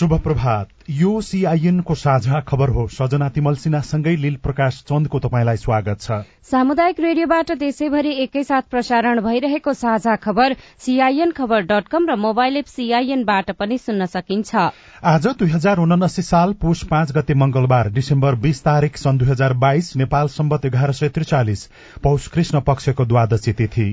शुभ प्रभात यो सीआईएनको साझा खबर हो। सजना तिमल सिन्हासँगै लील प्रकाश चन्दको तपाईँलाई स्वागत छ। सामुदायिक रेडियोबाट देशैभरि एकैसाथ प्रसारण भइरहेको साझा खबर सीआईएन खबर डट कम र मोबाइल एप सीआईएनबाट पनि सुन्न सकिन्छ। आज दुई हजार उनासी साल पुष पाँच गते मंगलबार डिसेम्बर बीस तारीक सन् दुई हजार बाइस नेपाल सम्बत एघार सय त्रिचालिस पौष कृष्ण पक्षको द्वादशी तिथि।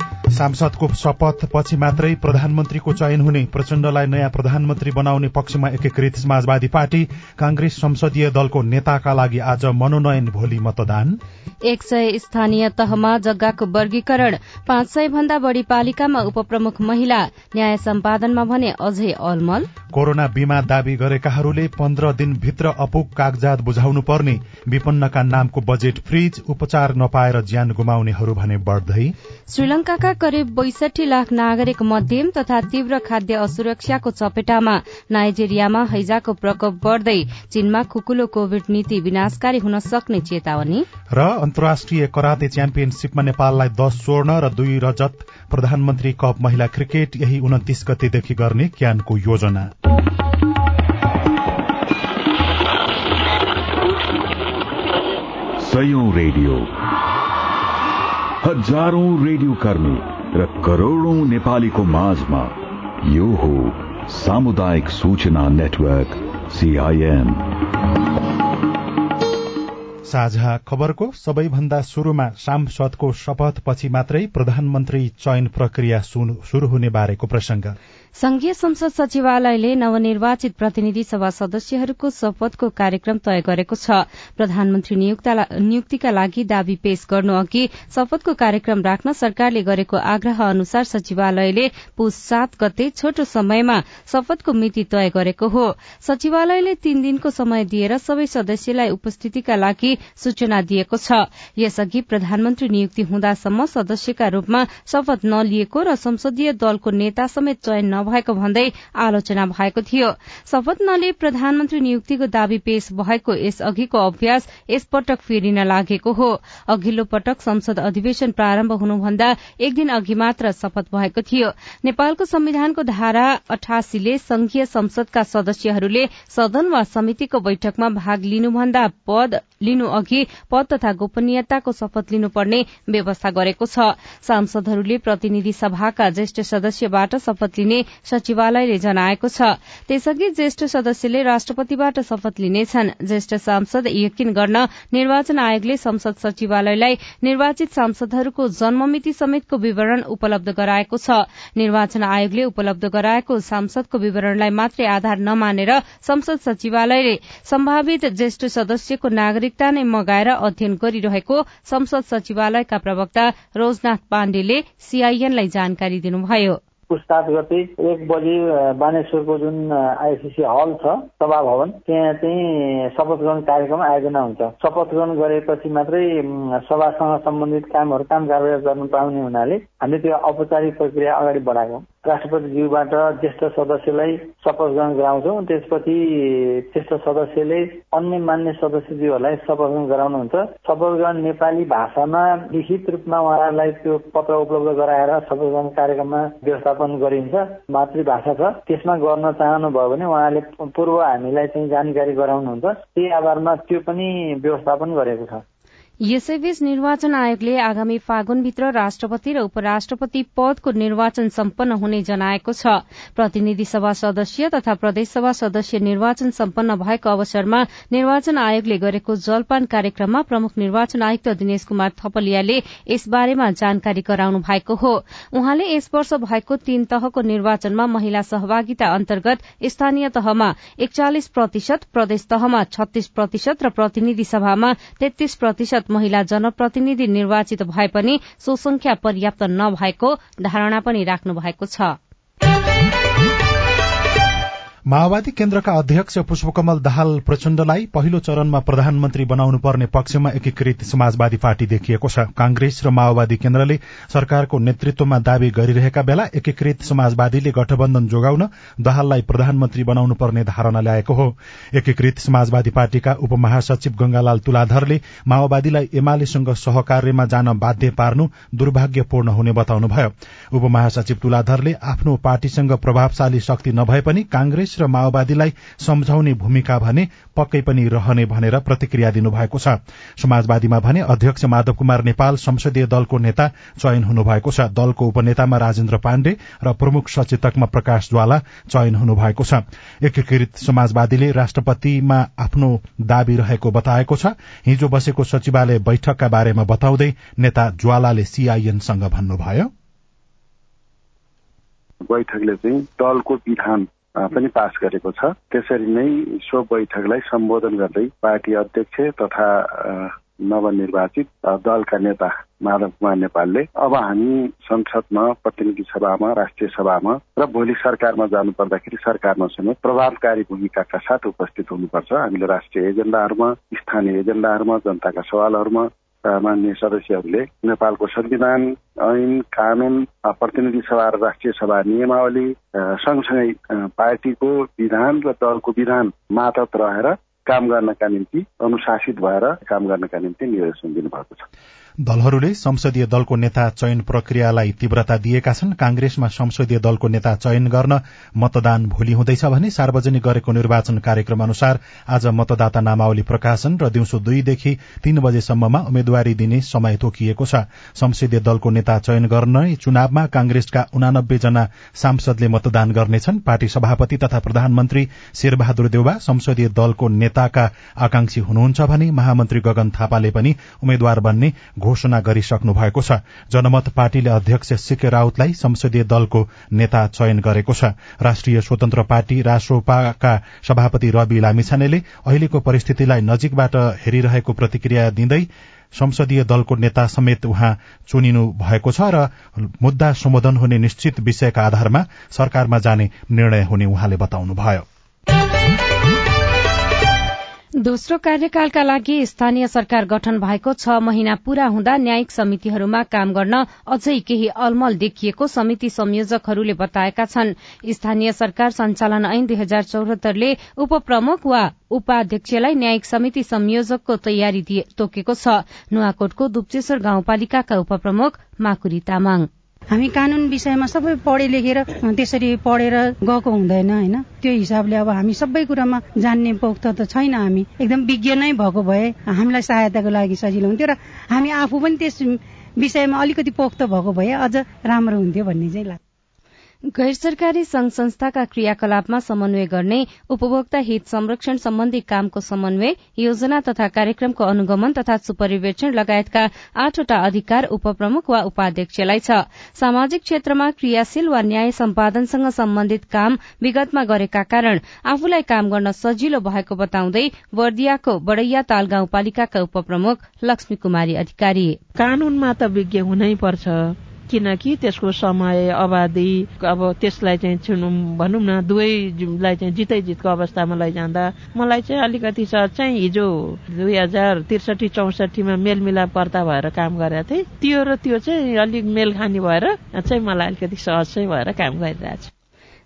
सांसदको शपथ पछि मात्रै प्रधानमन्त्रीको चयन हुने प्रचण्डलाई नयाँ प्रधानमन्त्री बनाउने पक्षमा एकीकृत समाजवादी पार्टी कांग्रेस संसदीय दलको नेताका लागि आज मनोनयन भोलि मतदान। एक सय स्थानीय तहमा जग्गाको वर्गीकरण पाँच सय भन्दा बढ़ी पालिकामा उपप्रमुख महिला न्याय सम्पादनमा भने अझै अलमल। कोरोना बीमा दावी गरेकाहरूले पन्ध्र दिनभित्र अपुग कागजात बुझाउनु पर्ने विपन्नका नामको बजेट फ्रिज उपचार नपाएर ज्यान गुमाउनेहरू भने बढ़दै। श्रीलंकाका करिब बैसठी लाख नागरिक मध्यम तथा तीव्र खाद्य असुरक्षाको चपेटामा नाइजेरियामा हैजाको प्रकोप बढ़दै चीनमा खुकुलो कोविड नीति विनाशकारी हुन सक्ने चेतावनी। र अन्तर्राष्ट्रिय कराते च्याम्पियनशीपमा नेपाललाई दश स्वर्ण र दुई रजत प्रधानमन्त्री कप महिला क्रिकेट यही उन्तिस गतेदेखि गर्ने क्यानको योजना। रेडियो। हजारौं रेडियो कर्मी। र करोड़ौं नेपालीको माझमा यो हो सामुदायिक सूचना नेटवर्क सीआईएन साझा खबरको सबैभन्दा शुरूमा सांसदको शपथ पछि मात्रै प्रधानमन्त्री चयन प्रक्रिया शुरू हुने बारेको प्रसंग संघीय संसद सचिवालयले नवनिर्वाचित प्रतिनिधि सभा सदस्यहरूको शपथको कार्यक्रम तय गरेको छ। प्रधानमन्त्री नियुक्तिका लागि दावी पेश गर्नु अघि शपथको कार्यक्रम राख्न सरकारले गरेको आग्रह अनुसार सचिवालयले पुस सात गते छोटो समयमा शपथको मिति तय गरेको हो। सचिवालयले तीन दिनको समय दिएर सबै सदस्यलाई उपस्थितिका लागि सूचना दिएको छ। यसअघि प्रधानमन्त्री नियुक्ति हुँदासम्म सदस्यका रूपमा शपथ नलिएको र संसदीय दलको नेता समेत चयन नभएको भन्दै आलोचना भएको थियो। शपथ नलिए प्रधानमन्त्री नियुक्तिको दावी पेश भएको यस अघिको अभ्यास यसपटक फेरिन लागेको हो। अघिल्लो पटक संसद अधिवेशन प्रारम्भ हुनुभन्दा एक दिन अघि मात्र शपथ भएको थियो। नेपालको संविधानको धारा अठासीले संघीय संसदका सदस्यहरूले सदन वा समितिको बैठकमा भाग लिनुभन्दा पद लिनु अघि पद तथा गोपनीयताको शपथ लिनुपर्ने व्यवस्था गरेको छ। सांसदहरूले प्रतिनिधि सभाका ज्येष्ठ सदस्यबाट शपथ लिने सचिवालयले जनाएको छ। त्यसअघि ज्येष्ठ सदस्यले राष्ट्रपतिबाट शपथ लिनेछन्। ज्येष्ठ सांसद यकिन गर्न निर्वाचन आयोगले संसद सचिवालयलाई निर्वाचित सांसदहरूको जन्ममिति समेतको विवरण उपलब्ध गराएको छ। निर्वाचन आयोगले उपलब्ध गराएको सांसदको विवरणलाई मात्रै आधार नमानेर संसद सचिवालयले सम्भावित ज्येष्ठ सदस्यको नागरिकता नै मगाएर अध्ययन गरिरहेको संसद सचिवालयका प्रवक्ता रोजनाथ पाण्डेले सीआईएनलाई जानकारी दिनुभयो। पुस्ताद गते एक बजी बानेश्वरको जुन आइसिसी हल छ सभा भवन त्यहाँ चाहिँ शपथ ग्रहण कार्यक्रम आयोजना हुन्छ। शपथ ग्रहण गरेपछि मात्रै सभासँग सम्बन्धित कामहरू काम कारवाही गर्नु पाउने हुनाले हामीले त्यो औपचारिक प्रक्रिया अगाडि बढाएको। राष्ट्रपतिज्यूबाट ज्येष्ठ सदस्यलाई शपथ ग्रहण गराउँछौँ। त्यसपछि ज्येष्ठ सदस्यले अन्य मान्य सदस्यज्यूहरूलाई शपथ ग्रहण गराउनुहुन्छ। शपथ ग्रहण नेपाली भाषामा लिखित रूपमा उहाँहरूलाई त्यो पत्र उपलब्ध गराएर शपथ ग्रहण कार्यक्रममा व्यवस्थापन गरिन्छ। मातृभाषा छ। त्यसमा गर्न चाहनुभयो भने उहाँले पूर्व हामीलाई चाहिँ जानकारी गराउनुहुन्छ। त्यही आधारमा त्यो पनि व्यवस्थापन गरेको छ। यसैबीच निर्वाचन आयोगले आगामी फागुनभित्र राष्ट्रपति र उपराष्ट्रपति पदको निर्वाचन सम्पन्न हुने जनाएको छ। प्रतिनिधि सभा सदस्य तथा प्रदेशसभा सदस्य निर्वाचन सम्पन्न भएको अवसरमा निर्वाचन आयोगले गरेको जलपान कार्यक्रममा प्रमुख निर्वाचन आयुक्त दिनेश कुमार थपलियाले यसबारेमा जानकारी गराउनु भएको हो। उहाँले यस वर्ष भएको तीन तहको निर्वाचनमा महिला सहभागिता अन्तर्गत स्थानीय तहमा एकचालिस प्रतिशत प्रदेश तहमा छत्तीस प्रतिशत र प्रतिनिधि सभामा तेत्तीस प्रतिशत महिला जनप्रतिनिधि निर्वाचित भए पनि सो संख्या पर्याप्त नभएको धारणा पनि राख्नु भएको छ। माओवादी केन्द्रका अध्यक्ष पुष्पकमल दाहाल प्रचण्डलाई पहिलो चरणमा प्रधानमन्त्री बनाउनु पर्ने पक्षमा एकीकृत समाजवादी पार्टी देखिएको छ। कांग्रेस र माओवादी केन्द्रले सरकारको नेतृत्वमा दावी गरिरहेका बेला एकीकृत समाजवादीले गठबन्धन जोगाउन दाहाललाई प्रधानमन्त्री बनाउनु पर्ने धारणा ल्याएको हो। एकीकृत समाजवादी पार्टीका उपमहासचिव गंगालाल तुलाधरले माओवादीलाई एमालेसँग सहकार्यमा जान बाध्य पार्नु दुर्भाग्यपूर्ण हुने बताउनुभयो। उपमहासचिव तुलाधरले आफ्नो पार्टीसँग प्रभावशाली शक्ति नभए पनि कांग्रेस कांग्रेस र माओवादीलाई सम्झाउने भूमिका भने पक्कै पनि रहने भनेर प्रतिक्रिया दिनुभएको छ। समाजवादीमा भने अध्यक्ष माधव कुमार नेपाल संसदीय दलको नेता चयन हुनुभएको छ। दलको उपनेतामा राजेन्द्र पाण्डे र प्रमुख सचेतकमा प्रकाश ज्वाला चयन हुनुभएको छ। एकीकृत समाजवादीले राष्ट्रपतिमा आफ्नो दावी रहेको बताएको छ। हिजो बसेको सचिवालय बैठकका बारेमा बताउँदै नेता ज्वालाले सीआईएनसँग भन्नुभयो। बैठकले चाहिँ दलको विधान पनि पास गरेको छ। त्यसरी नै सो बैठकलाई सम्बोधन गर्दै पार्टी अध्यक्ष तथा नवनिर्वाचित दलका नेता माधव कुमार नेपालले अब हामी संसदमा प्रतिनिधि सभामा राष्ट्रिय सभामा र भोलि सरकारमा जानु पर्दाखेरि सरकारमा समेत प्रभावकारी भूमिकाका साथ उपस्थित हुनुपर्छ। हामीले राष्ट्रिय एजेन्डाहरूमा स्थानीय एजेन्डाहरूमा जनताका सवालहरूमा मान्य सदस्यहरूले नेपालको संविधान ऐन कानून प्रतिनिधि सभा र राष्ट्रिय सभा नियमावली सँगसँगै पार्टीको विधान र दलको विधान मातहत रहेर काम गर्नका निम्ति अनुशासित भएर काम गर्नका निम्ति निर्देशन दिनुभएको छ। दलहरूले संसदीय दलको नेता चयन प्रक्रियालाई तीव्रता दिएका छन्। कांग्रेसमा संसदीय दलको नेता चयन गर्न मतदान भोलि हुँदैछ भने सार्वजनिक गरेको निर्वाचन कार्यक्रम अनुसार आज मतदाता नामावली प्रकाशन र दिउँसो दुईदेखि तीन बजेसम्ममा उम्मेद्वारी दिने समय तोकिएको छ। संसदीय दलको नेता चयन गर्न चुनावमा कांग्रेसका उनानब्बे जना सांसदले मतदान गर्नेछन्। पार्टी सभापति तथा प्रधानमन्त्री शेरबहादुर देउबा संसदीय दलको नेताका आकांक्षी हुनुहुन्छ भने महामन्त्री गगन थापाले पनि उम्मेद्वार बन्ने घोषणा गरिसक्नु भएको छ। जनमत पार्टीले अध्यक्ष सीके राउतलाई संसदीय दलको नेता चयन गरेको छ। राष्ट्रिय स्वतन्त्र पार्टी राष्ट्रपाका सभापति रवि लामिछानेले अहिलेको परिस्थितिलाई नजिकबाट हेरिरहेको प्रतिक्रिया दिँदै संसदीय दलको नेता समेत उहाँ चुनिनु भएको छ र मुद्दा सम्बोधन हुने निश्चित विषयका आधारमा सरकारमा जाने निर्णय हुने उहाँले बताउनुभयो। दोस्रो कार्यकालका लागि स्थानीय सरकार गठन भएको छ महिना पूरा हुँदा न्यायिक समितिहरूमा काम गर्न अझै केही अलमल देखिएको समिति संयोजकहरूले बताएका छन्। स्थानीय सरकार संचालन ऐन दुई हजार चौहत्तरले उपप्रमुख वा उपाध्यक्षलाई न्यायिक समिति संयोजकको तयारी तोकेको छ। नुवाकोटको दुप्चेश्वर गाउँपालिकाका उपप्रमुख माकुरी तामाङ। हामी कानून विषयमा सबै पढे लेखेर त्यसरी पढेर गएको हुँदैन होइन? त्यो हिसाबले अब हामी सबै कुरामा जान्ने पोख्त त छैन हामी। एकदम विज्ञ नै भएको भए हामीलाई सहायताको लागि सजिलो हुन्थ्यो र हामी आफू पनि त्यस विषयमा अलिकति पोख्त भएको भए अझ राम्रो हुन्थ्यो भन्ने चाहिँ लाग्छ। गैर सरकारी संघ संस्थाका क्रियाकलापमा समन्वय गर्ने उपभोक्ता हित संरक्षण सम्बन्धी कामको समन्वय योजना तथा कार्यक्रमको अनुगमन तथा सुपरिवेक्षण लगायतका आठवटा अधिकार उपप्रमुख वा उपाध्यक्षलाई छ। सामाजिक क्षेत्रमा क्रियाशील वा न्याय सम्पादनसँग सम्बन्धित काम विगतमा गरेका कारण आफूलाई काम गर्न सजिलो भएको बताउँदै बर्दियाको बडैया ताल गाउँपालिकाका उपप्रमुख लक्ष्मी कुमारी अधिकारी। कानूनमा त विज्ञ हुनै पर्छ। किनकि त्यसको समय अवधि अब त्यसलाई चाहिँ भनौँ न दुवैलाई चाहिँ जितै जितको अवस्थामा लैजाँदा मलाई चाहिँ अलिकति चाहिँ हिजो दुई हजार त्रिसठी चौसठीमा मेलमिलापकर्ता भएर काम गरेको थिएँ। त्यो र त्यो चाहिँ अलिक मेल खाने भएर चाहिँ मलाई अलिकति सहज भएर काम गरिरहेको छु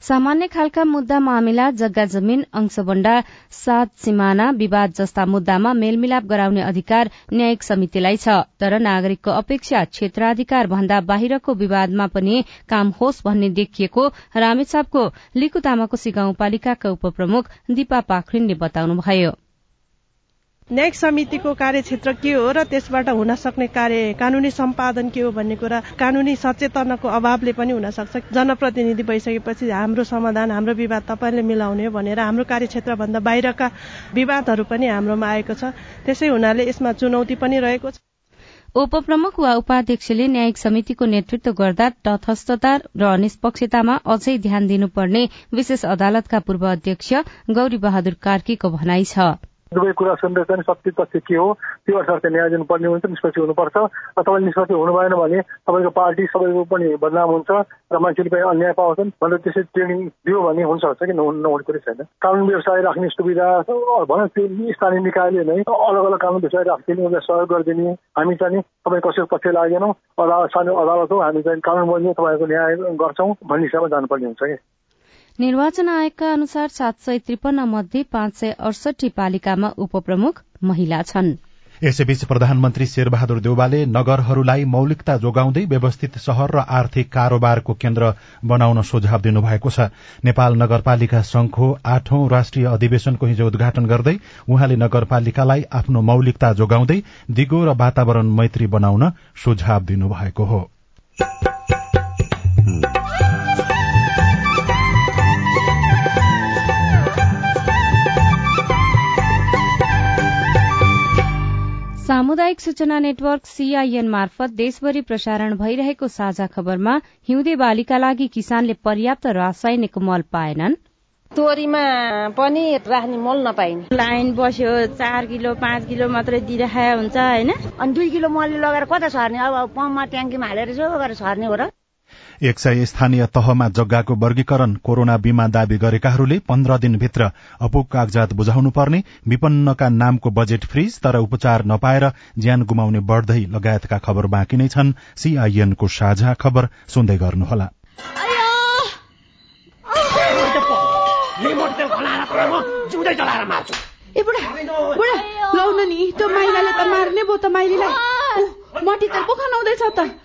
सामान्य खालका मुद्दा मामिला जग्गा जमीन अंशबण्डा सात सिमाना विवाद जस्ता मुद्दामा मेलमिलाप गराउने अधिकार न्यायिक समितिलाई छ। तर नागरिकको अपेक्षा क्षेत्राधिकार भन्दा बाहिरको विवादमा पनि काम होस् भन्ने देखिएको रामेछापको लिकुतामाको गाउँपालिकाका उपप्रमुख दिपा पाखरिनले बताउनुभयो। न्यायिक समितिको कार्यक्षेत्र के हो र त्यसबाट हुन सक्ने कार्य कानुनी सम्पादन के हो भन्ने कुरा कानुनी सचेतनाको अभावले पनि हुन सक्छ। जनप्रतिनिधि भइसकेपछि हाम्रो समाधान हाम्रो विवाद तपाईँले मिलाउने भनेर हाम्रो कार्यक्षेत्रभन्दा बाहिरका विवादहरू पनि हाम्रोमा आएको छ। त्यसै हुनाले यसमा चुनौती पनि रहेको छ। उपप्रमुख वा उपाध्यक्षले न्यायिक समितिको नेतृत्व गर्दा तथस्थता र निष्पक्षतामा अझै ध्यान दिनुपर्ने विशेष अदालतका पूर्व अध्यक्ष गौरी बहादुर कार्कीको भनाइ छ। दुवै कुरा सुन्दै चाहिँ सत्य तथ्य के हो? त्यो अनुसार न्याय दिनुपर्ने हुन्छ निष्पक्ष हुनुपर्छ। र तपाईँ निष्पक्ष हुनु भएन भने तपाईँको पार्टी सबैको पनि बदनाम हुन्छ र मान्छेले पनि अन्याय पाउँछन् भनेर त्यसै ट्रेनिङ दियो भने हुन्छ कि नहुने कुरै छैन। कानुन व्यवसाय राख्ने सुविधा भनौँ त्यो स्थानीय निकायले नै अलग अलग कानुन व्यवसाय राखिदिने उनीहरूलाई सहयोग गरिदिने। हामी चाहिँ तपाईँ कसैको पक्ष लागेनौँ। अदालत सानो अदालत हो हामी चाहिँ कानुन बन्ने तपाईँको न्याय गर्छौँ भन्ने हिसाबमा जानुपर्ने हुन्छ कि? निर्वाचन आयोगका अनुसार सात सय त्रिपन्न मध्ये पाँच सय अडसठी पालिकामा उपप्रमुख महिला छन्। यसैबीच प्रधानमन्त्री शेरबहादुर देउवाले नगरहरूलाई मौलिकता जोगाउँदै व्यवस्थित शहर र आर्थिक कारोबारको केन्द्र बनाउन सुझाव दिनुभएको छ। नेपाल नगरपालिका संघको आठौं राष्ट्रिय अधिवेशनको हिजो उद्घाटन गर्दै उहाँले नगरपालिकालाई आफ्नो मौलिकता जोगाउँदै दिगो र वातावरण मैत्री बनाउन सुझाव दिनुभएको हो। सामुदायिक सूचना नेटवर्क सीआईएन मार्फत देशभरि प्रसारण भइरहेको साझा खबरमा हिउँदे बालीका लागि किसानले पर्याप्त रासायनिक मल पाएनन्। तोरीमा पनि राख्ने मल नपाइने। लाइन बस्यो चार किलो पाँच किलो मात्रै दिइराखेको हुन्छ होइन? अनि दुई किलो मल लगेर कता सर्ने अब पम्पमा ट्याङ्कीमा हालेर यसो गरेर सर्ने हो र। एक सय स्थानीय तहमा जग्गाको वर्गीकरण कोरोना बीमा दावी गरेकाहरूले पन्ध्र दिनभित्र अपुग कागजात बुझाउनु पर्ने विपन्नका नामको बजेट फ्रिज तर उपचार नपाएर ज्यान गुमाउने बढ़दै लगायतका खबर बाँकी नै छन्। सीआईएनको साझा खबर सुन्दै गर्नुहोला। नि त्यो माइलाले त मार्ने भयो त।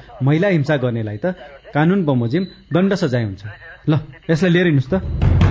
महिला हिंसा गर्नेलाई त कानून बमोजिम दण्ड सजाय हुन्छ। ल यसलाई लिएर हिँड्नुहोस् त।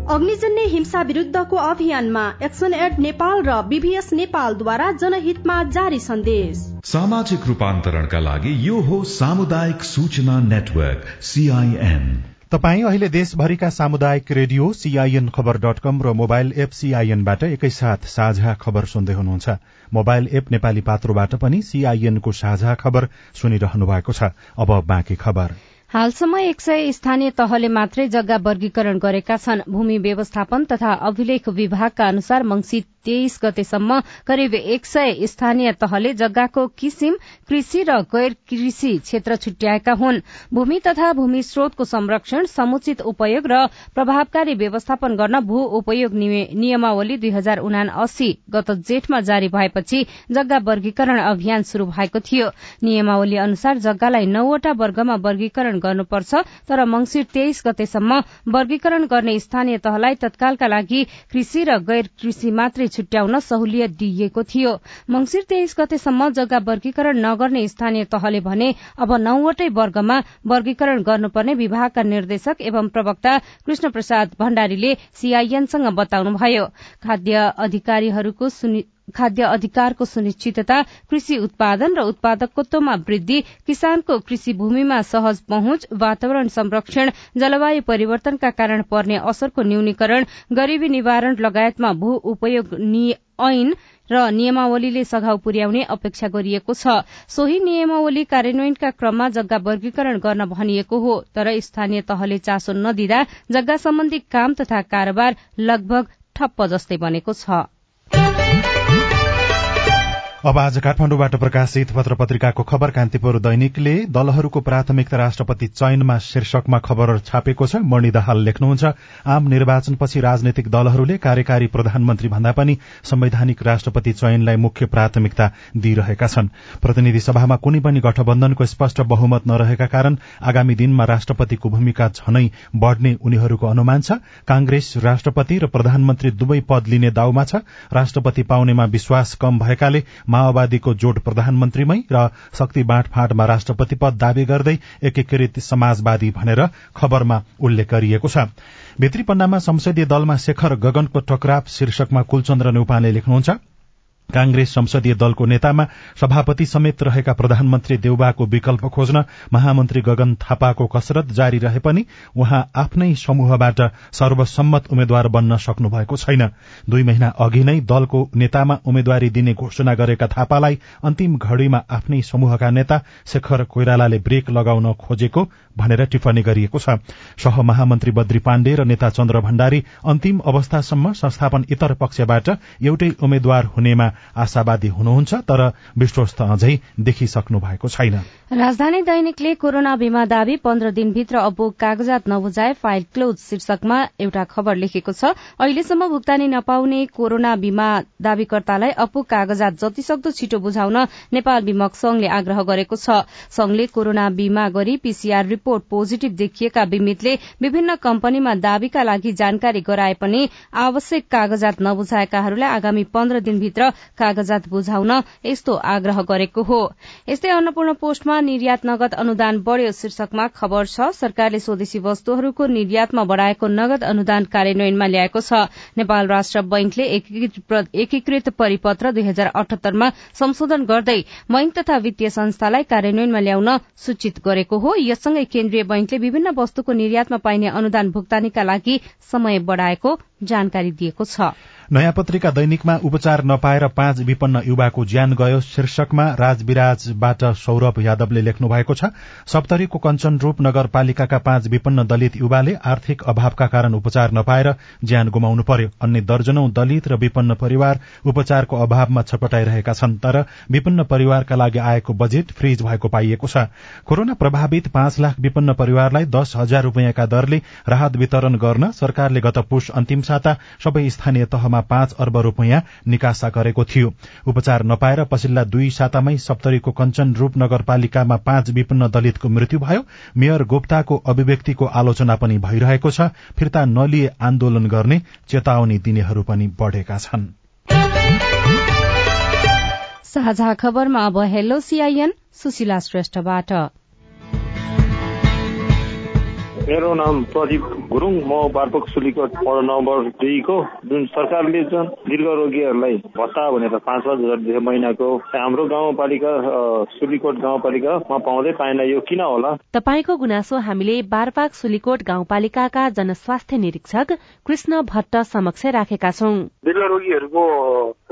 अग्निजन्य हिंसा विरुद्धको अभियानमा एक्सन एड नेपाल र बीभीएस नेपालद्वारा जनहितमा जारी सन्देश। सामाजिक रूपान्तरणका लागि यो हो सामुदायिक सूचना नेटवर्क सीआईएन तपाई अहिले देशभरिका सामुदायिक radio CIN Khabar dot com र मोबाइल एप सीआईएनबाट एकैसाथ साझा खबर सुन्दै हुनुहुन्छ। मोबाइल एप नेपाली पात्रोबाट पनि सीआईएनको साझा खबर सुनिरहनु भएको छ। अब बाँकी खबर। हालसम्म एक सय स्थानीय तहले मात्रै जग्गा वर्गीकरण गरेका छन्। भूमि व्यवस्थापन तथा अभिलेख विभागका अनुसार मंगिर तेइस गतेसम्म करिब एक सय स्थानीय तहले जग्गाको किसिम कृषि र गैर कृषि क्षेत्र छुट्याएका हुन्। भूमि तथा भूमि स्रोतको संरक्षण समुचित उपयोग र प्रभावकारी व्यवस्थापन गर्न भू उपयोग नियमावली दुई हजार उना अस्सी गत जेठमा जारी भएपछि जग्गा वर्गीकरण अभियान शुरू भएको थियो। नियमावली अनुसार जग्गालाई नौवटा वर्गमा वर्गीकरण गर्नुपर्छ तर मंगिर तेइस गतेसम्म वर्गीकरण गर्ने स्थानीय तहलाई तत्कालका लागि कृषि र गैर कृषि मात्रै छुट्याउन सहुलियत दिइएको थियो। मंगिर तेइस गतेसम्म जग्गा वर्गीकरण नगर्ने स्थानीय तहले भने अब नौवटै वर्गमा वर्गीकरण गर्नुपर्ने विभागका निर्देशक एवं प्रवक्ता कृष्ण प्रसाद भण्डारीले सीआईएनसँग बताउनुभयो। खाद्य अधिकारीहरूको खाद्य अधिकारको सुनिश्चितता कृषि उत्पादन र उत्पादकत्वमा वृद्धि किसानको कृषि भूमिमा सहज पहुँच वातावरण संरक्षण जलवायु परिवर्तनका कारण पर्ने असरको न्यूनीकरण गरीबी निवारण लगायतमा भू उपयोग ऐन र नियमावलीले सघाउ पुर्याउने अपेक्षा गरिएको छ। सोही नियमावली कार्यान्वयनका क्रममा जग्गा वर्गीकरण गर्न भनिएको हो तर स्थानीय तहले चासो नदिँदा जग्गा सम्बन्धी काम तथा कारोबार लगभग ठप्प जस्तै बनेको छ। अब आज काठमाडौँबाट प्रकाशित पत्र पत्रिकाको खबर कान्तिपुर दैनिकले दलहरूको प्राथमिकता राष्ट्रपति चयनमा शीर्षकमा खबर छापेको छ। मणि दाहाल लेख्नुहुन्छ आम निर्वाचनपछि राजनैतिक दलहरूले कार्यकारी प्रधानमन्त्री भन्दा पनि संवैधानिक राष्ट्रपति चयनलाई मुख्य प्राथमिकता दिइरहेका छन्। प्रतिनिधि सभामा कुनै पनि गठबन्धनको स्पष्ट बहुमत नरहेका कारण आगामी दिनमा राष्ट्रपतिको भूमिका झनै बढ़ने उनीहरूको अनुमान छ। कांग्रेस राष्ट्रपति र प्रधानमन्त्री दुवै पद लिने दाउमा छ। राष्ट्रपति पाउनेमा विश्वास कम भएकाले माओवादीको जोड प्रधानमन्त्रीमै र शक्ति बाँडफाँडमा राष्ट्रपति पद दावी गर्दै एकीकृत समाजवादी भनेर खबरमा उल्लेख गरिएको छ। भित्री पन्नामा संसदीय दलमा शेखर गगनको टकराव शीर्षकमा कुलचन्द्र नेउपाले लेख्नुहुन्छ। कांग्रेस संसदीय दलको नेतामा सभापति समेत रहेका प्रधानमन्त्री देउबाको विकल्प खोज्न महामन्त्री गगन थापाको कसरत जारी रहे पनि उहाँ आफ्नै समूहबाट सर्वसम्मत उम्मेद्वार बन्न सक्नु भएको छैन। दुई महिना अघि नै दलको नेतामा उम्मेद्वारी दिने घोषणा गरेका थापालाई अन्तिम घड़ीमा आफ्नै समूहका नेता शेखर कोइरालाले ब्रेक लगाउन खोजेको भनेर टिप्पणी गरिएको छ। सह महामन्त्री बद्री पाण्डे र नेता चन्द्र भण्डारी अन्तिम अवस्थासम्म संस्थापन इतर पक्षबाट एउटै उम्मेद्वार हुनेमा आशावादी हुनुहुन्छ तर विश्वस्त अझै देखिसक्नु भएको छैन। राजधानी दैनिकले कोरोना बीमा दावी पन्ध्र दिनभित्र अब कागजात नबुझाए फाइल क्लोज शीर्षकमा एउटा खबर लेखेको छ। अहिलेसम्म भुक्तानी नपाउने कोरोना बीमा दावीकर्तालाई अपुग कागजात जतिसक्दो छिटो बुझाउन नेपाल बीमक संघले आग्रह गरेको छ। संघले कोरोना बीमा गरी पीसीआर रिपोर्ट पोजिटिभ देखिएका बीमितले विभिन्न कम्पनीमा दावीका लागि जानकारी गराए पनि आवश्यक कागजात नबुझाएकाहरूलाई आगामी पन्ध्र दिनभित्र कागजात बुझाउन यस्तो आग्रह गरेको हो। यस्तै अन्नपूर्ण पोस्टमा निर्यात नगद अनुदान बढ़्यो शीर्षकमा खबर छ सरकारले स्वदेशी वस्तुहरूको निर्यातमा बढ़ाएको नगद अनुदान कार्यान्वयनमा ल्याएको छ। नेपाल राष्ट्र बैंकले एकीकृत परिपत्र दुई हजार अठहत्तरमा संशोधन गर्दै बैंक तथा वित्तीय संस्थालाई कार्यान्वयनमा ल्याउन सूचित गरेको हो। यससँगै केन्द्रीय बैंकले विभिन्न वस्तुको निर्यातमा पाइने अनुदान भुक्तानीका लागि समय बढ़ाएको जानकारी दिएको छ। नयाँ पत्रिका दैनिकमा उपचार नपाएर पाँच विपन्न युवाको ज्यान गयो। शीर्षकमा राजविराजबाट सौरभ यादवले लेख्नु भएको छ सप्तरीको कञ्चनरूप नगरपालिकाका पाँच विपन्न दलित युवाले आर्थिक अभावका कारण उपचार नपाएर ज्यान गुमाउनु पर्यो। अन्य दर्जनौ दलित र विपन्न परिवार उपचारको अभावमा छटपटाइरहेका छन् तर विपन्न परिवारका लागि आएको बजेट फ्रीज भएको पाइएको छ। कोरोना प्रभावित पाँच लाख विपन्न परिवारलाई दश हजार रूपियाँका दरले राहत वितरण गर्न सरकारले गत पुष अन्तिम साता सबै स्थानीय तहमा पाँच अर्ब रूपियाँ निकासा गरेको थियो। उपचार नपाएर पछिल्ला दुई सातामै सप्तरीको कञ्चन रूप नगरपालिकामा पाँच विपन्न दलितको मृत्यु भयो। मेयर गुप्ताको अभिव्यक्तिको आलोचना पनि भइरहेको छ। फिर्ता नलिए आन्दोलन गर्ने चेतावनी दिनेहरू पनि बढ़ेका छन्। साझा खबरमा अब हेलो सीआईएन सुशीला श्रेष्ठबाट। मेरो नाम प्रदीप गुरुङ। म बारपोक सुलीकोट वडा नम्बर दुईको। जुन सरकारले जुन दीर्घ रोगीहरूलाई भत्ता भनेर पाँच पाँच हजार महिनाको हाम्रो गाउँपालिका सुलीकोट गाउँपालिकामा पाउँदै पाएन यो। किन होला? तपाईँको गुनासो हामीले बारपाक सुलीकोट गाउँपालिकाका जनस्वास्थ्य निरीक्षक कृष्ण भट्ट समक्ष राखेका छौँ। दीर्घ रोगीहरूको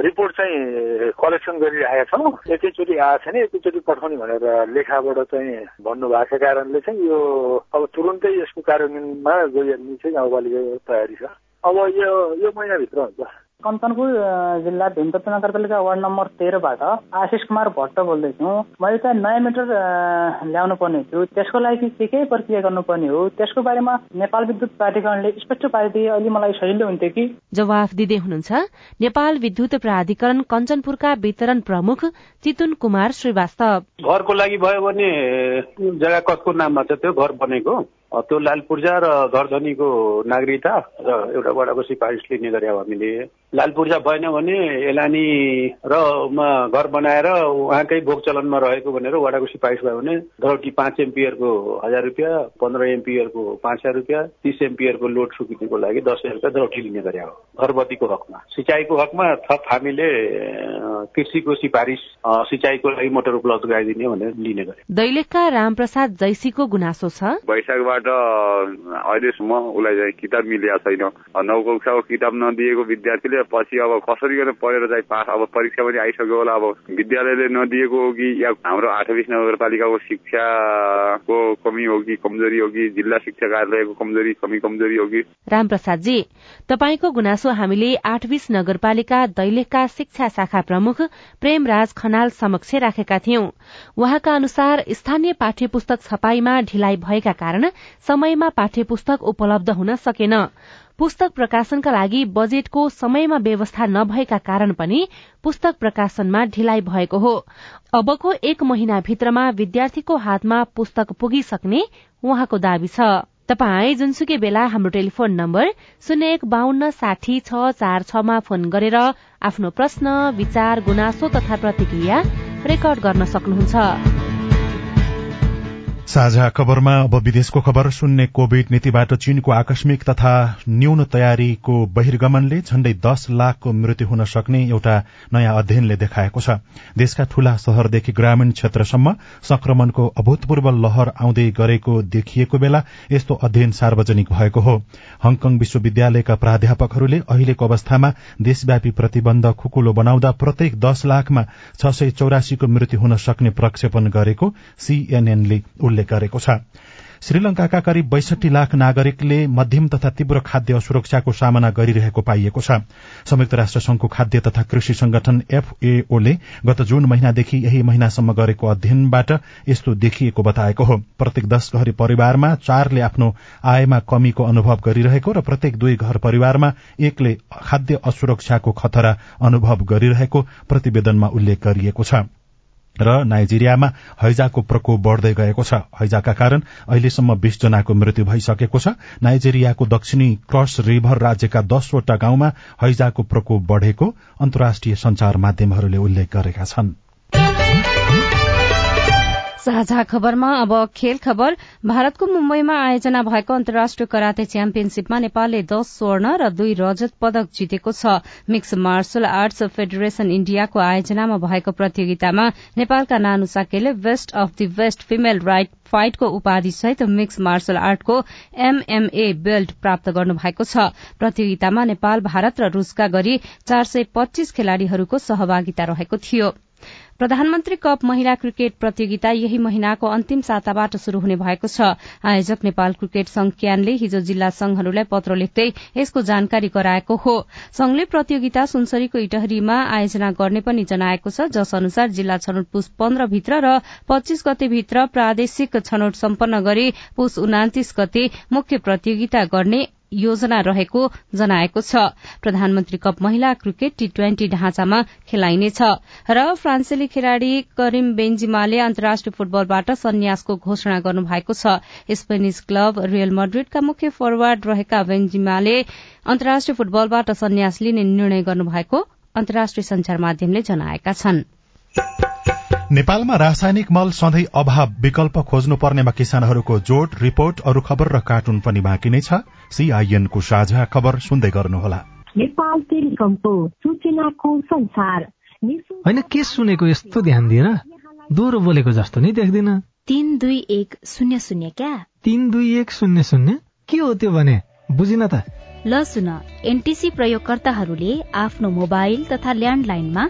रिपोर्ट चाहिँ कलेक्सन गरिरहेका छौँ। एकैचोटि आएको छैन एकैचोटि पठाउने भनेर लेखाबाट चाहिँ भन्नुभएको कारणले चाहिँ यो अब तुरुन्तै यसको कार्यान्वयनमा गइहाल्ने चाहिँ गाउँपालिकाको तयारी छ। अब यो यो महिनाभित्र हुन्छ। कञ्चनपुर जिल्ला भीमतत्व नगरपालिका वार्ड नम्बर तेह्रबाट आशिष कुमार भट्ट बोल्दैछु। मैले चाहिँ नयाँ मिटर ल्याउनु पर्ने थियो। त्यसको लागि के के प्रक्रिया गर्नुपर्ने हो? त्यसको बारेमा नेपाल विद्युत प्राधिकरणले स्पष्ट पारिदिए। अलि मलाई सजिलो हुन्थ्यो कि? जवाफ दिँदै हुनुहुन्छ नेपाल विद्युत प्राधिकरण कञ्चनपुरका वितरण प्रमुख चितुन कुमार श्रीवास्तव। घरको लागि भयो भने जग्गा कसको नाममा छ त्यो घर बनेको? त्यो लाल पूर्जा र घरधनीको नागरिकता र एउटा वडाको सिफारिस लिने गरे हामीले। लाल पूर्जा भएन भने एलानी र घर बनाएर उहाँकै भोग चलनमा रहेको भनेर वडाको सिफारिस भयो भने धरौटी पाँच एमपियरको हजार रुपियाँ पन्ध्र एमपियरको पाँच हजार रुपियाँ तिस एमपियरको लोड सुकिनेको लागि दस हजार रुपियाँ धरौटी लिने गरे हो। घरबत्तीको हकमा। सिँचाइको हकमा थप हामीले कृषिको सिफारिस सिँचाइको लागि मोटर उपलब्ध गराइदिने भनेर लिने गरे। दैलेखका रामप्रसाद जैसीको गुनासो छ। वैशाखबाट अहिलेसम्म उसलाई चाहिँ किताब मिलेको छैन। नौ कक्षाको किताब नदिएको विद्यार्थीले पछि अब कसरी गरेर पढेर चाहिँ पास? अब परीक्षा पनि आइसक्यो होला। अब विद्यालयले नदिएको हो कि या हाम्रो आठ बिस नगरपालिकाको शिक्षाको कमी हो कि कमजोरी हो कि जिल्ला शिक्षा कार्यालयको कमजोरी कमी कमजोरी हो कि? रामप्रसादजी तपाईँको गुनासो हामीले आठ बीस नगरपालिका दैलेखका शिक्षा शाखा प्रमुख प्रेमराज खनाल समक्ष राखेका थियौं। उहाँका अनुसार स्थानीय पाठ्य पुस्तक छपाईमा ढिलाइ भएका कारण समयमा पाठ्य पुस्तक उपलब्ध हुन सकेन। पुस्तक प्रकाशनका लागि बजेटको समयमा व्यवस्था नभएका कारण पनि पुस्तक प्रकाशनमा ढिलाइ भएको हो। अबको एक महिनाभित्रमा विद्यार्थीको हातमा पुस्तक पुगिसक्ने उहाँको दावी छ। तपाई जुनसुकै बेला हाम्रो टेलिफोन नम्बर शून्य एक बान्न साठी छ चार छमा फोन गरेर आफ्नो प्रश्न विचार गुनासो तथा प्रतिक्रिया रेकर्ड गर्न सक्नुहुन्छ। साझा खबरमा अब विदेशको खबर शून्य कोविड नीतिबाट चीनको आकस्मिक तथा न्यून तयारीको बहिर्गमनले झण्डै दश लाखको मृत्यु हुन सक्ने एउटा नयाँ अध्ययनले देखाएको छ। देशका ठूला शहरदेखि ग्रामीण क्षेत्रसम्म संक्रमणको अभूतपूर्व लहर आउँदै गरेको देखिएको बेला यस्तो अध्ययन सार्वजनिक भएको हो। हङकङ विश्वविद्यालयका प्राध्यापकहरूले अहिलेको अवस्थामा देशव्यापी प्रतिबन्ध खुकुलो बनाउँदा प्रत्येक दश लाखमा छ सय चौरासीको मृत्यु हुन सक्ने प्रक्षेपण गरेको सीएनएनले उल्लेख गरेको छ। श्रीलंकाका करिब बैसठी लाख नागरिकले मध्यम तथा तीव्र खाद्य असुरक्षाको सामना गरिरहेको पाइएको छ। संयुक्त राष्ट्र संघको खाद्य तथा कृषि संगठन एफएओले गत जून महिनादेखि यही महिनासम्म गरेको अध्ययनबाट यस्तो देखिएको बताएको हो। प्रत्येक दश घर परिवारमा चारले आफ्नो आयमा कमीको अनुभव गरिरहेको र प्रत्येक दुई घर परिवारमा एकले खाद्य असुरक्षाको खतरा अनुभव गरिरहेको प्रतिवेदनमा उल्लेख गरिएको छ। र नाइजेरियामा हैजाको प्रकोप बढ़दै गएको छ। हैजाका कारण अहिलेसम्म बीस जनाको मृत्यु भइसकेको छ। नाइजेरियाको दक्षिणी क्रस रिभर राज्यका दसवटा गाउँमा हैजाको प्रकोप बढ़ेको अन्तर्राष्ट्रिय संचार माध्यमहरूले उल्लेख गरेका छन्। साझा खबरमा अब खेल खबर। भारतको मुम्बईमा आयोजना भएको अन्तर्राष्ट्रिय कराते च्याम्पियनशीपमा नेपालले दश स्वर्ण र दुई रजत पदक जितेको छ। मिक्स मार्शल आर्ट्स फेडरेशन इण्डियाको आयोजनामा भएको प्रतियोगितामा नेपालका Nanu साकेले best of the best female right फाइटको उपाधि सहित मिक्स मार्शल आर्टको एमएमए बेल्ट प्राप्त गर्नुभएको छ। प्रतियोगितामा नेपाल भारत र रूसका गरी चार सय पच्चीस खेलाड़ीहरूको सहभागिता रहेको थियो। प्रधानमन्त्री कप महिला क्रिकेट प्रतियोगिता यही महिनाको अन्तिम साताबाट शुरू हुने भएको छ। आयोजक नेपाल क्रिकेट संघ क्यानले हिजो जिल्ला संघहरूलाई पत्र लेख्दै यसको जानकारी गराएको हो। संघले प्रतियोगिता सुनसरीको इटहरीमा आयोजना गर्ने पनि जनाएको छ जस अनुसार जिल्ला छनौट पुस पन्ध्र भित्र र पच्चीस गते भित्र प्रादेशिक छनौट सम्पन्न गरी पुस उनातिस गते मुख्य प्रतियोगिता गर्ने योजना रहेको जनाएको छ। प्रधानमन्त्री कप महिला क्रिकेट टी ट्वेन्टी ढाँचामा खेलाइनेछ र फ्रान्सेली खेलाड़ी करिम बेन्जिमाले अन्तर्राष्ट्रिय फुटबलबाट सन्यासको घोषणा गर्नुभएको छ। स्पेनिस क्लब रियल मड्रिडका मुख्य फरवार्ड रहेका बेन्जिमाले अन्तर्राष्ट्रिय फुटबलबाट सन्यास लिने निर्णय गर्नुभएको अन्तर्राष्ट्रिय संचार माध्यमले जनाएका छनृ। नेपालमा रासायनिक मल सधैँ अभाव विकल्प खोज्नु पर्नेमा किसानहरूको जोड रिपोर्ट अरू खबर र कार्टुन पनि बाँकी नै छ। सीआईएनको साझा खबर सुन्दै गर्नुहोला। होइन के सुनेको यस्तो ध्यान दिएर दोहोरो बोलेको जस्तो नि देख्दिन। तिन दुई एक शून्य शून्य क्या? तिन दुई एक शून्य शून्य? के हो त्यो भने? बुझिन त। ल सुन एनटिसी प्रयोगकर्ताहरूले आफ्नो मोबाइल तथा ल्यान्डलाइनमा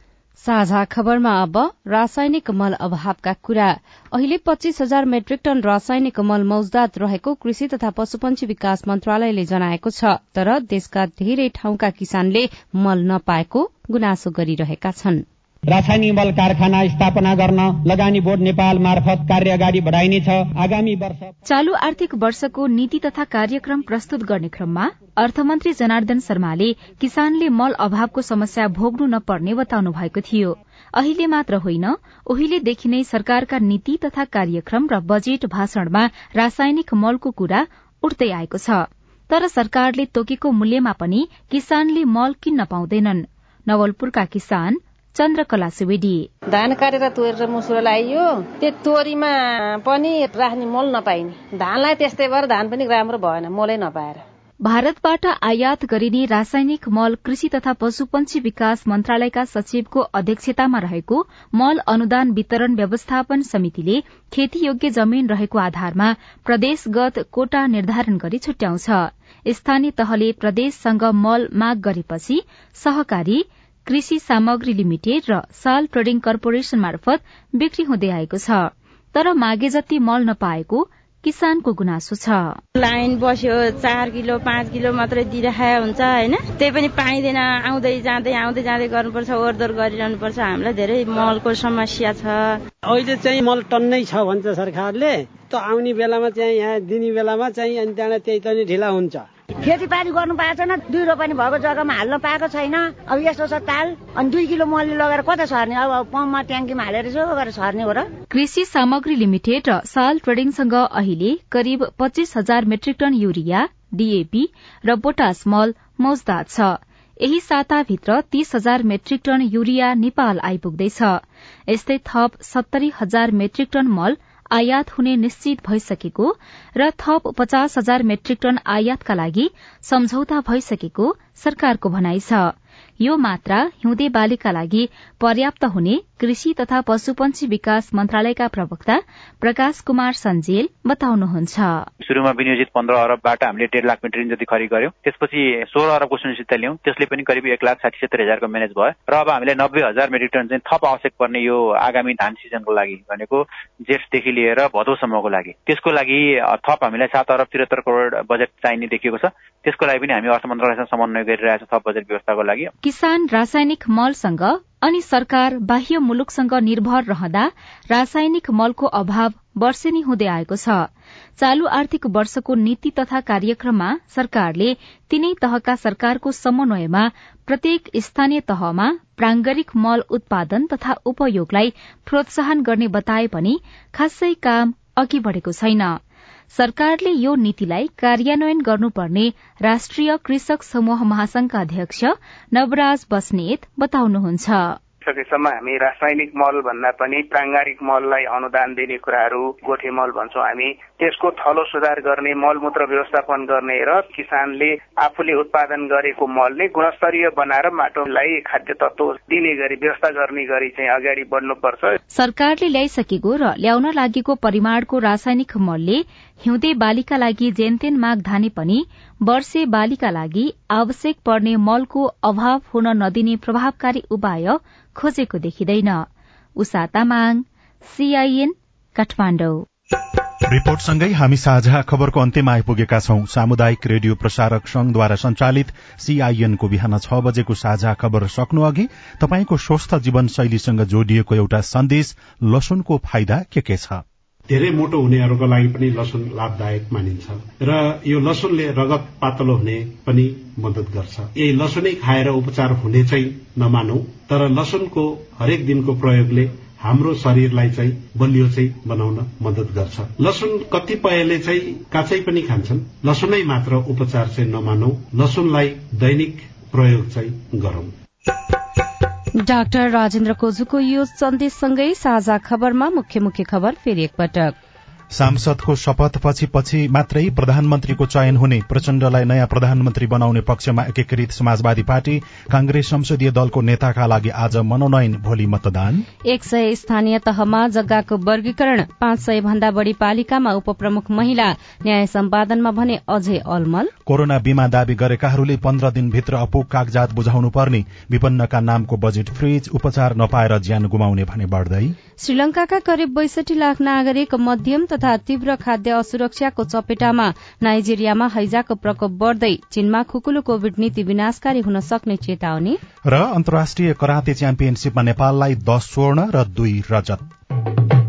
साझा खबरमा अब रासायनिक मल अभावका कुरा। अहिले पच्चीस हजार मेट्रिक टन रासायनिक मल मौजदात रहेको कृषि तथा पशुपन्छी विकास मन्त्रालयले जनाएको छ तर देशका धेरै ठाउँका किसानले मल नपाएको गुनासो गरिरहेका छनृ। रासायनिक मल कारखाना स्थापना गर्न लगानी बोर्ड नेपाल मार्फत कार्य अगाडि बढाइनेछ आगामी वर्ष चालू आर्थिक वर्षको नीति तथा कार्यक्रम प्रस्तुत गर्ने क्रममा अर्थमन्त्री जनार्दन शर्माले किसानले मल अभावको समस्या भोग्नु नपर्ने बताउनु भएको थियो। अहिले मात्र होइन उहिलेदेखि नै सरकारका नीति तथा कार्यक्रम र बजेट भाषणमा रासायनिक मलको कुरा उठ्दै आएको छ। तर सरकारले तोकेको मूल्यमा पनि किसानले मल किन्न पाउँदैनन्। नवलपुरका किसान चन्द्रकला सुवेदी धान काटेर तोरेर मुसुरो लगाइयो त्यो तोरीमा पनि राख्ने मल नपाइने। धानलाई त्यस्तै भएर धान पनि राम्रो भएन मलै नपाएर। भारतबाट आयात गरिने रासायनिक मल कृषि तथा पशुपन्छी विकास मन्त्रालयका सचिवको अध्यक्षतामा रहेको मल अनुदान वितरण व्यवस्थापन समितिले खेतीयोग्य जमीन रहेको आधारमा प्रदेशगत कोटा निर्धारण गरी छुट्याउँछ। स्थानीय तहले प्रदेशसँग मल माग गरेपछि सहकारी कृषि सामग्री लिमिटेड र साल ट्रेडिङ कर्पोरेशन मार्फत बिक्री हुँदै आएको छ तर मागे जति मल नपाएको किसानको गुनासो छ। लाइन बस्यो चार किलो पाँच किलो मात्रै दिइराखेको हुन्छ होइन? त्यही पनि पाइँदैन आउँदै जाँदै आउँदै जाँदै गर्नुपर्छ ओहोरदोहोर गरिरहनुपर्छ। हामीलाई धेरै मलको समस्या छ। अहिले चाहिँ मल टन्नै छ भन्छ सरकारले। त आउने बेलामा चाहिँ यहाँ दिने बेलामा चाहिँ अनि त्यहाँबाट त्यही पनि ढिला हुन्छ। खेतीपाती गर्नु पाएको छैन दुई रोपनी भएको जग्गामा हाल्न पाएको छैन। अब यस्तो छ ताल अनि दुई किलो मलले लगेर कता सर्ने अब पम्पमा ट्याङ्कीमा हालेर यसो गरेर सर्ने हो र। कृषि सामग्री लिमिटेड र साल ट्रेडिङसँग अहिले करिब पच्चीस हजार मेट्रिक टन युरिया डीएपी र पोटास मल मौजदात छ। यही साताभित्र तीस हजार मेट्रिक टन युरिया नेपाल आइपुग्दैछ। यस्तै थप सत्तरी हजार मेट्रिक टन मल आयात हुने निश्चित भइसकेको र थप पचास हजार मेट्रिक टन आयातका लागि सम्झौता भइसकेको सरकारको भनाइ छ। यो मात्रा हिउँदे बालीका लागि पर्याप्त हुने कृषि तथा पशुपन्छी विकास मन्त्रालयका प्रवक्ता प्रकाश कुमार सञ्जेल बताउनुहुन्छ। सुरुमा विनियोजित पन्ध्र अरबबाट हामीले डेढ लाख मेट्रिक जति खरिद गर्यौं त्यसपछि सोह्र अरबको सुनिश्चितता ल्याउँ त्यसले पनि करिब एक लाख साठी सत्तर हजारको म्यानेज भयो। र अब हामीले नब्बे हजार मेट्रिक टन चाहिँ थप आवश्यक पर्ने यो आगामी धान सिजनको लागि भनेको जेठदेखि लिएर भदौसम्मको लागि। त्यसको लागि थप हामीलाई सात अरब त्रिहत्तर करोड बजेट चाहिने देखिएको छ। त्यसको लागि पनि हामी अर्थ मन्त्रालयसँग समन्वय गरिरहेको छ थप बजेट व्यवस्थाको लागि। किसान रासायनिक मलसँग अनि सरकार बाह्य मुलुकसँग निर्भर रहँदा रासायनिक मलको अभाव वर्षेनी हुँदै आएको छ। चालू आर्थिक वर्षको नीति तथा कार्यक्रममा सरकारले तीनै तहका सरकारको समन्वयमा प्रत्येक स्थानीय तहमा प्रांगरिक मल उत्पादन तथा उपयोगलाई प्रोत्साहन गर्ने बताए पनि खासै काम अघि बढ़ेको छैन। सरकारले यो नीतिलाई कार्यान्वयन गर्नुपर्ने राष्ट्रिय कृषक समूह महासंघका अध्यक्ष नवराज बस्नेत बताउनुहुन्छ। सकेसम्म हामी रासायनिक मल भन्दा पनि प्राङ्गारिक मललाई अनुदान दिने कुराहरू गोठे मल भन्छौँ हामी। त्यसको थलो सुधार गर्ने मलमूत्र व्यवस्थापन गर्ने र किसानले आफूले उत्पादन गरेको मल नै गुणस्तरीय बनाएर माटोलाई खाद्य तत्व दिने गरी व्यवस्था गर्ने गरी चाहिँ अगाडि बढ्नुपर्छ। सरकारले ल्याइसकेको र ल्याउन लागेको परिमाणको रासायनिक मलले हिउँदे बालीका लागि जेनतेन माग धाने पनि वर्षे बालीका लागि आवश्यक पर्ने मलको अभाव हुन नदिने प्रभावकारी उपाय खोजेको देखिँदैन। उषा तामाङ सीआईएन रिपोर्टसँगै हामी साझा खबरको अन्त्यमा आइपुगेका छौं। सामुदायिक रेडियो प्रसारक संघद्वारा संचालित सीआईएनको बिहान छ बजेको साझा खबर सक्नु अघि तपाईँको स्वस्थ जीवनशैलीसँग जोडिएको एउटा सन्देश लसुनको फाइदा के के छ? धेरै मोटो हुनेहरूको लागि पनि लसुन लाभदायक मानिन्छ र यो लसुनले रगत पातलो हुने पनि मदत गर्छ। यही लसुनै खाएर उपचार हुने चाहिँ नमानौ तर लसुनको हरेक दिनको प्रयोगले हाम्रो शरीरलाई चाहिँ बलियो चाहिँ बनाउन मदत गर्छ। लसुन कतिपयले चाहिँ काँचै पनि खान्छन्। लसुनै मात्र उपचार चाहिँ नमानौ। लसुनलाई दैनिक प्रयोग चाहिँ गरौं। डाक्टर राजेन्द्र कोजुको यो सन्देशसँगै साझा खबरमा मुख्य मुख्य खबर फेरि एकपटक। सांसदको शपथपछि पछि मात्रै प्रधानमन्त्रीको चयन हुने प्रचण्डलाई नयाँ प्रधानमन्त्री बनाउने पक्षमा एकीकृत समाजवादी पार्टी कांग्रेस संसदीय दलको नेताका लागि आज मनोनयन भोलि मतदान। एक सय स्थानीय तहमा जग्गाको वर्गीकरण पाँच सय भन्दा बढ़ी पालिकामा उपप्रमुख महिला न्याय सम्पादनमा भने अझै अलमल। कोरोना बीमा दावी गरेकाहरूले पन्ध्र दिनभित्र अपुग कागजात बुझाउनु पर्ने विपन्नका नामको बजेट फ्रिज उपचार नपाएर ज्यान गुमाउने भने बढ़दै। श्रीलंकाका करिब बैसठी लाख नागरिक मध्यम तथा तीव्र खाद्य असुरक्षाको चपेटामा नाइजेरियामा हैजाको प्रकोप बढ़दै चीनमा खुकुलो कोविड नीति विनाशकारी हुन सक्ने चेतावनी। र अन्तर्राष्ट्रिय कराते च्याम्पियनशीपमा नेपाललाई दश स्वर्ण र दुई रजत।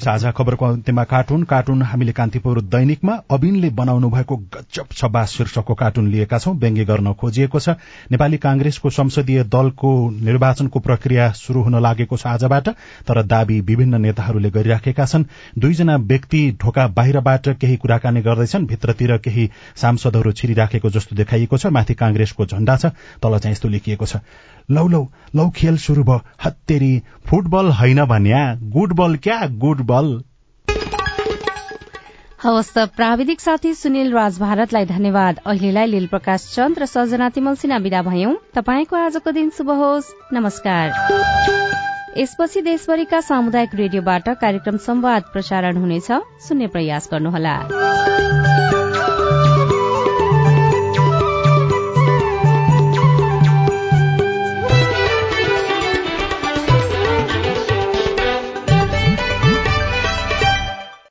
साझा खबरको अन्त्यमा कार्टुन कार्टुन हामीले कान्तिपुर दैनिकमा अबिनले बनाउनु भएको गजब छब्बा शीर्षकको कार्टुन लिएका छौं। व्यङ्ग्य गर्न खोजिएको छ। नेपाली कांग्रेसको संसदीय दलको निर्वाचनको प्रक्रिया शुरू हुन लागेको छ आजबाट तर दावी विभिन्न नेताहरूले गरिराखेका छन्। दुईजना व्यक्ति ढोका बाहिरबाट केही कुराकानी गर्दैछन्। भित्रतिर केही सांसदहरू छिरिराखेको जस्तो देखाइएको छ। माथि कांग्रेसको झण्डा छ। तल चाहिँ यस्तो लेखिएको छ। लौ लौ लौ खेल शुरू भयो। हत्तेरी फुटबल होइन भन्या। गुड बल क्या? Good ball. हवस् त प्राविधिक साथी सुनिल राज भारतलाई धन्यवाद। अहिलेलाई लील प्रकाश चन्द र सजना तिमल सिन्हा विदा भयौं। तपाईँको आजको दिन शुभ होस्। नमस्कार। यसपछि देशभरिका सामुदायिक रेडियोबाट कार्यक्रम संवाद प्रसारण हुनेछ। सुन्ने प्रयास गर्नुहोला।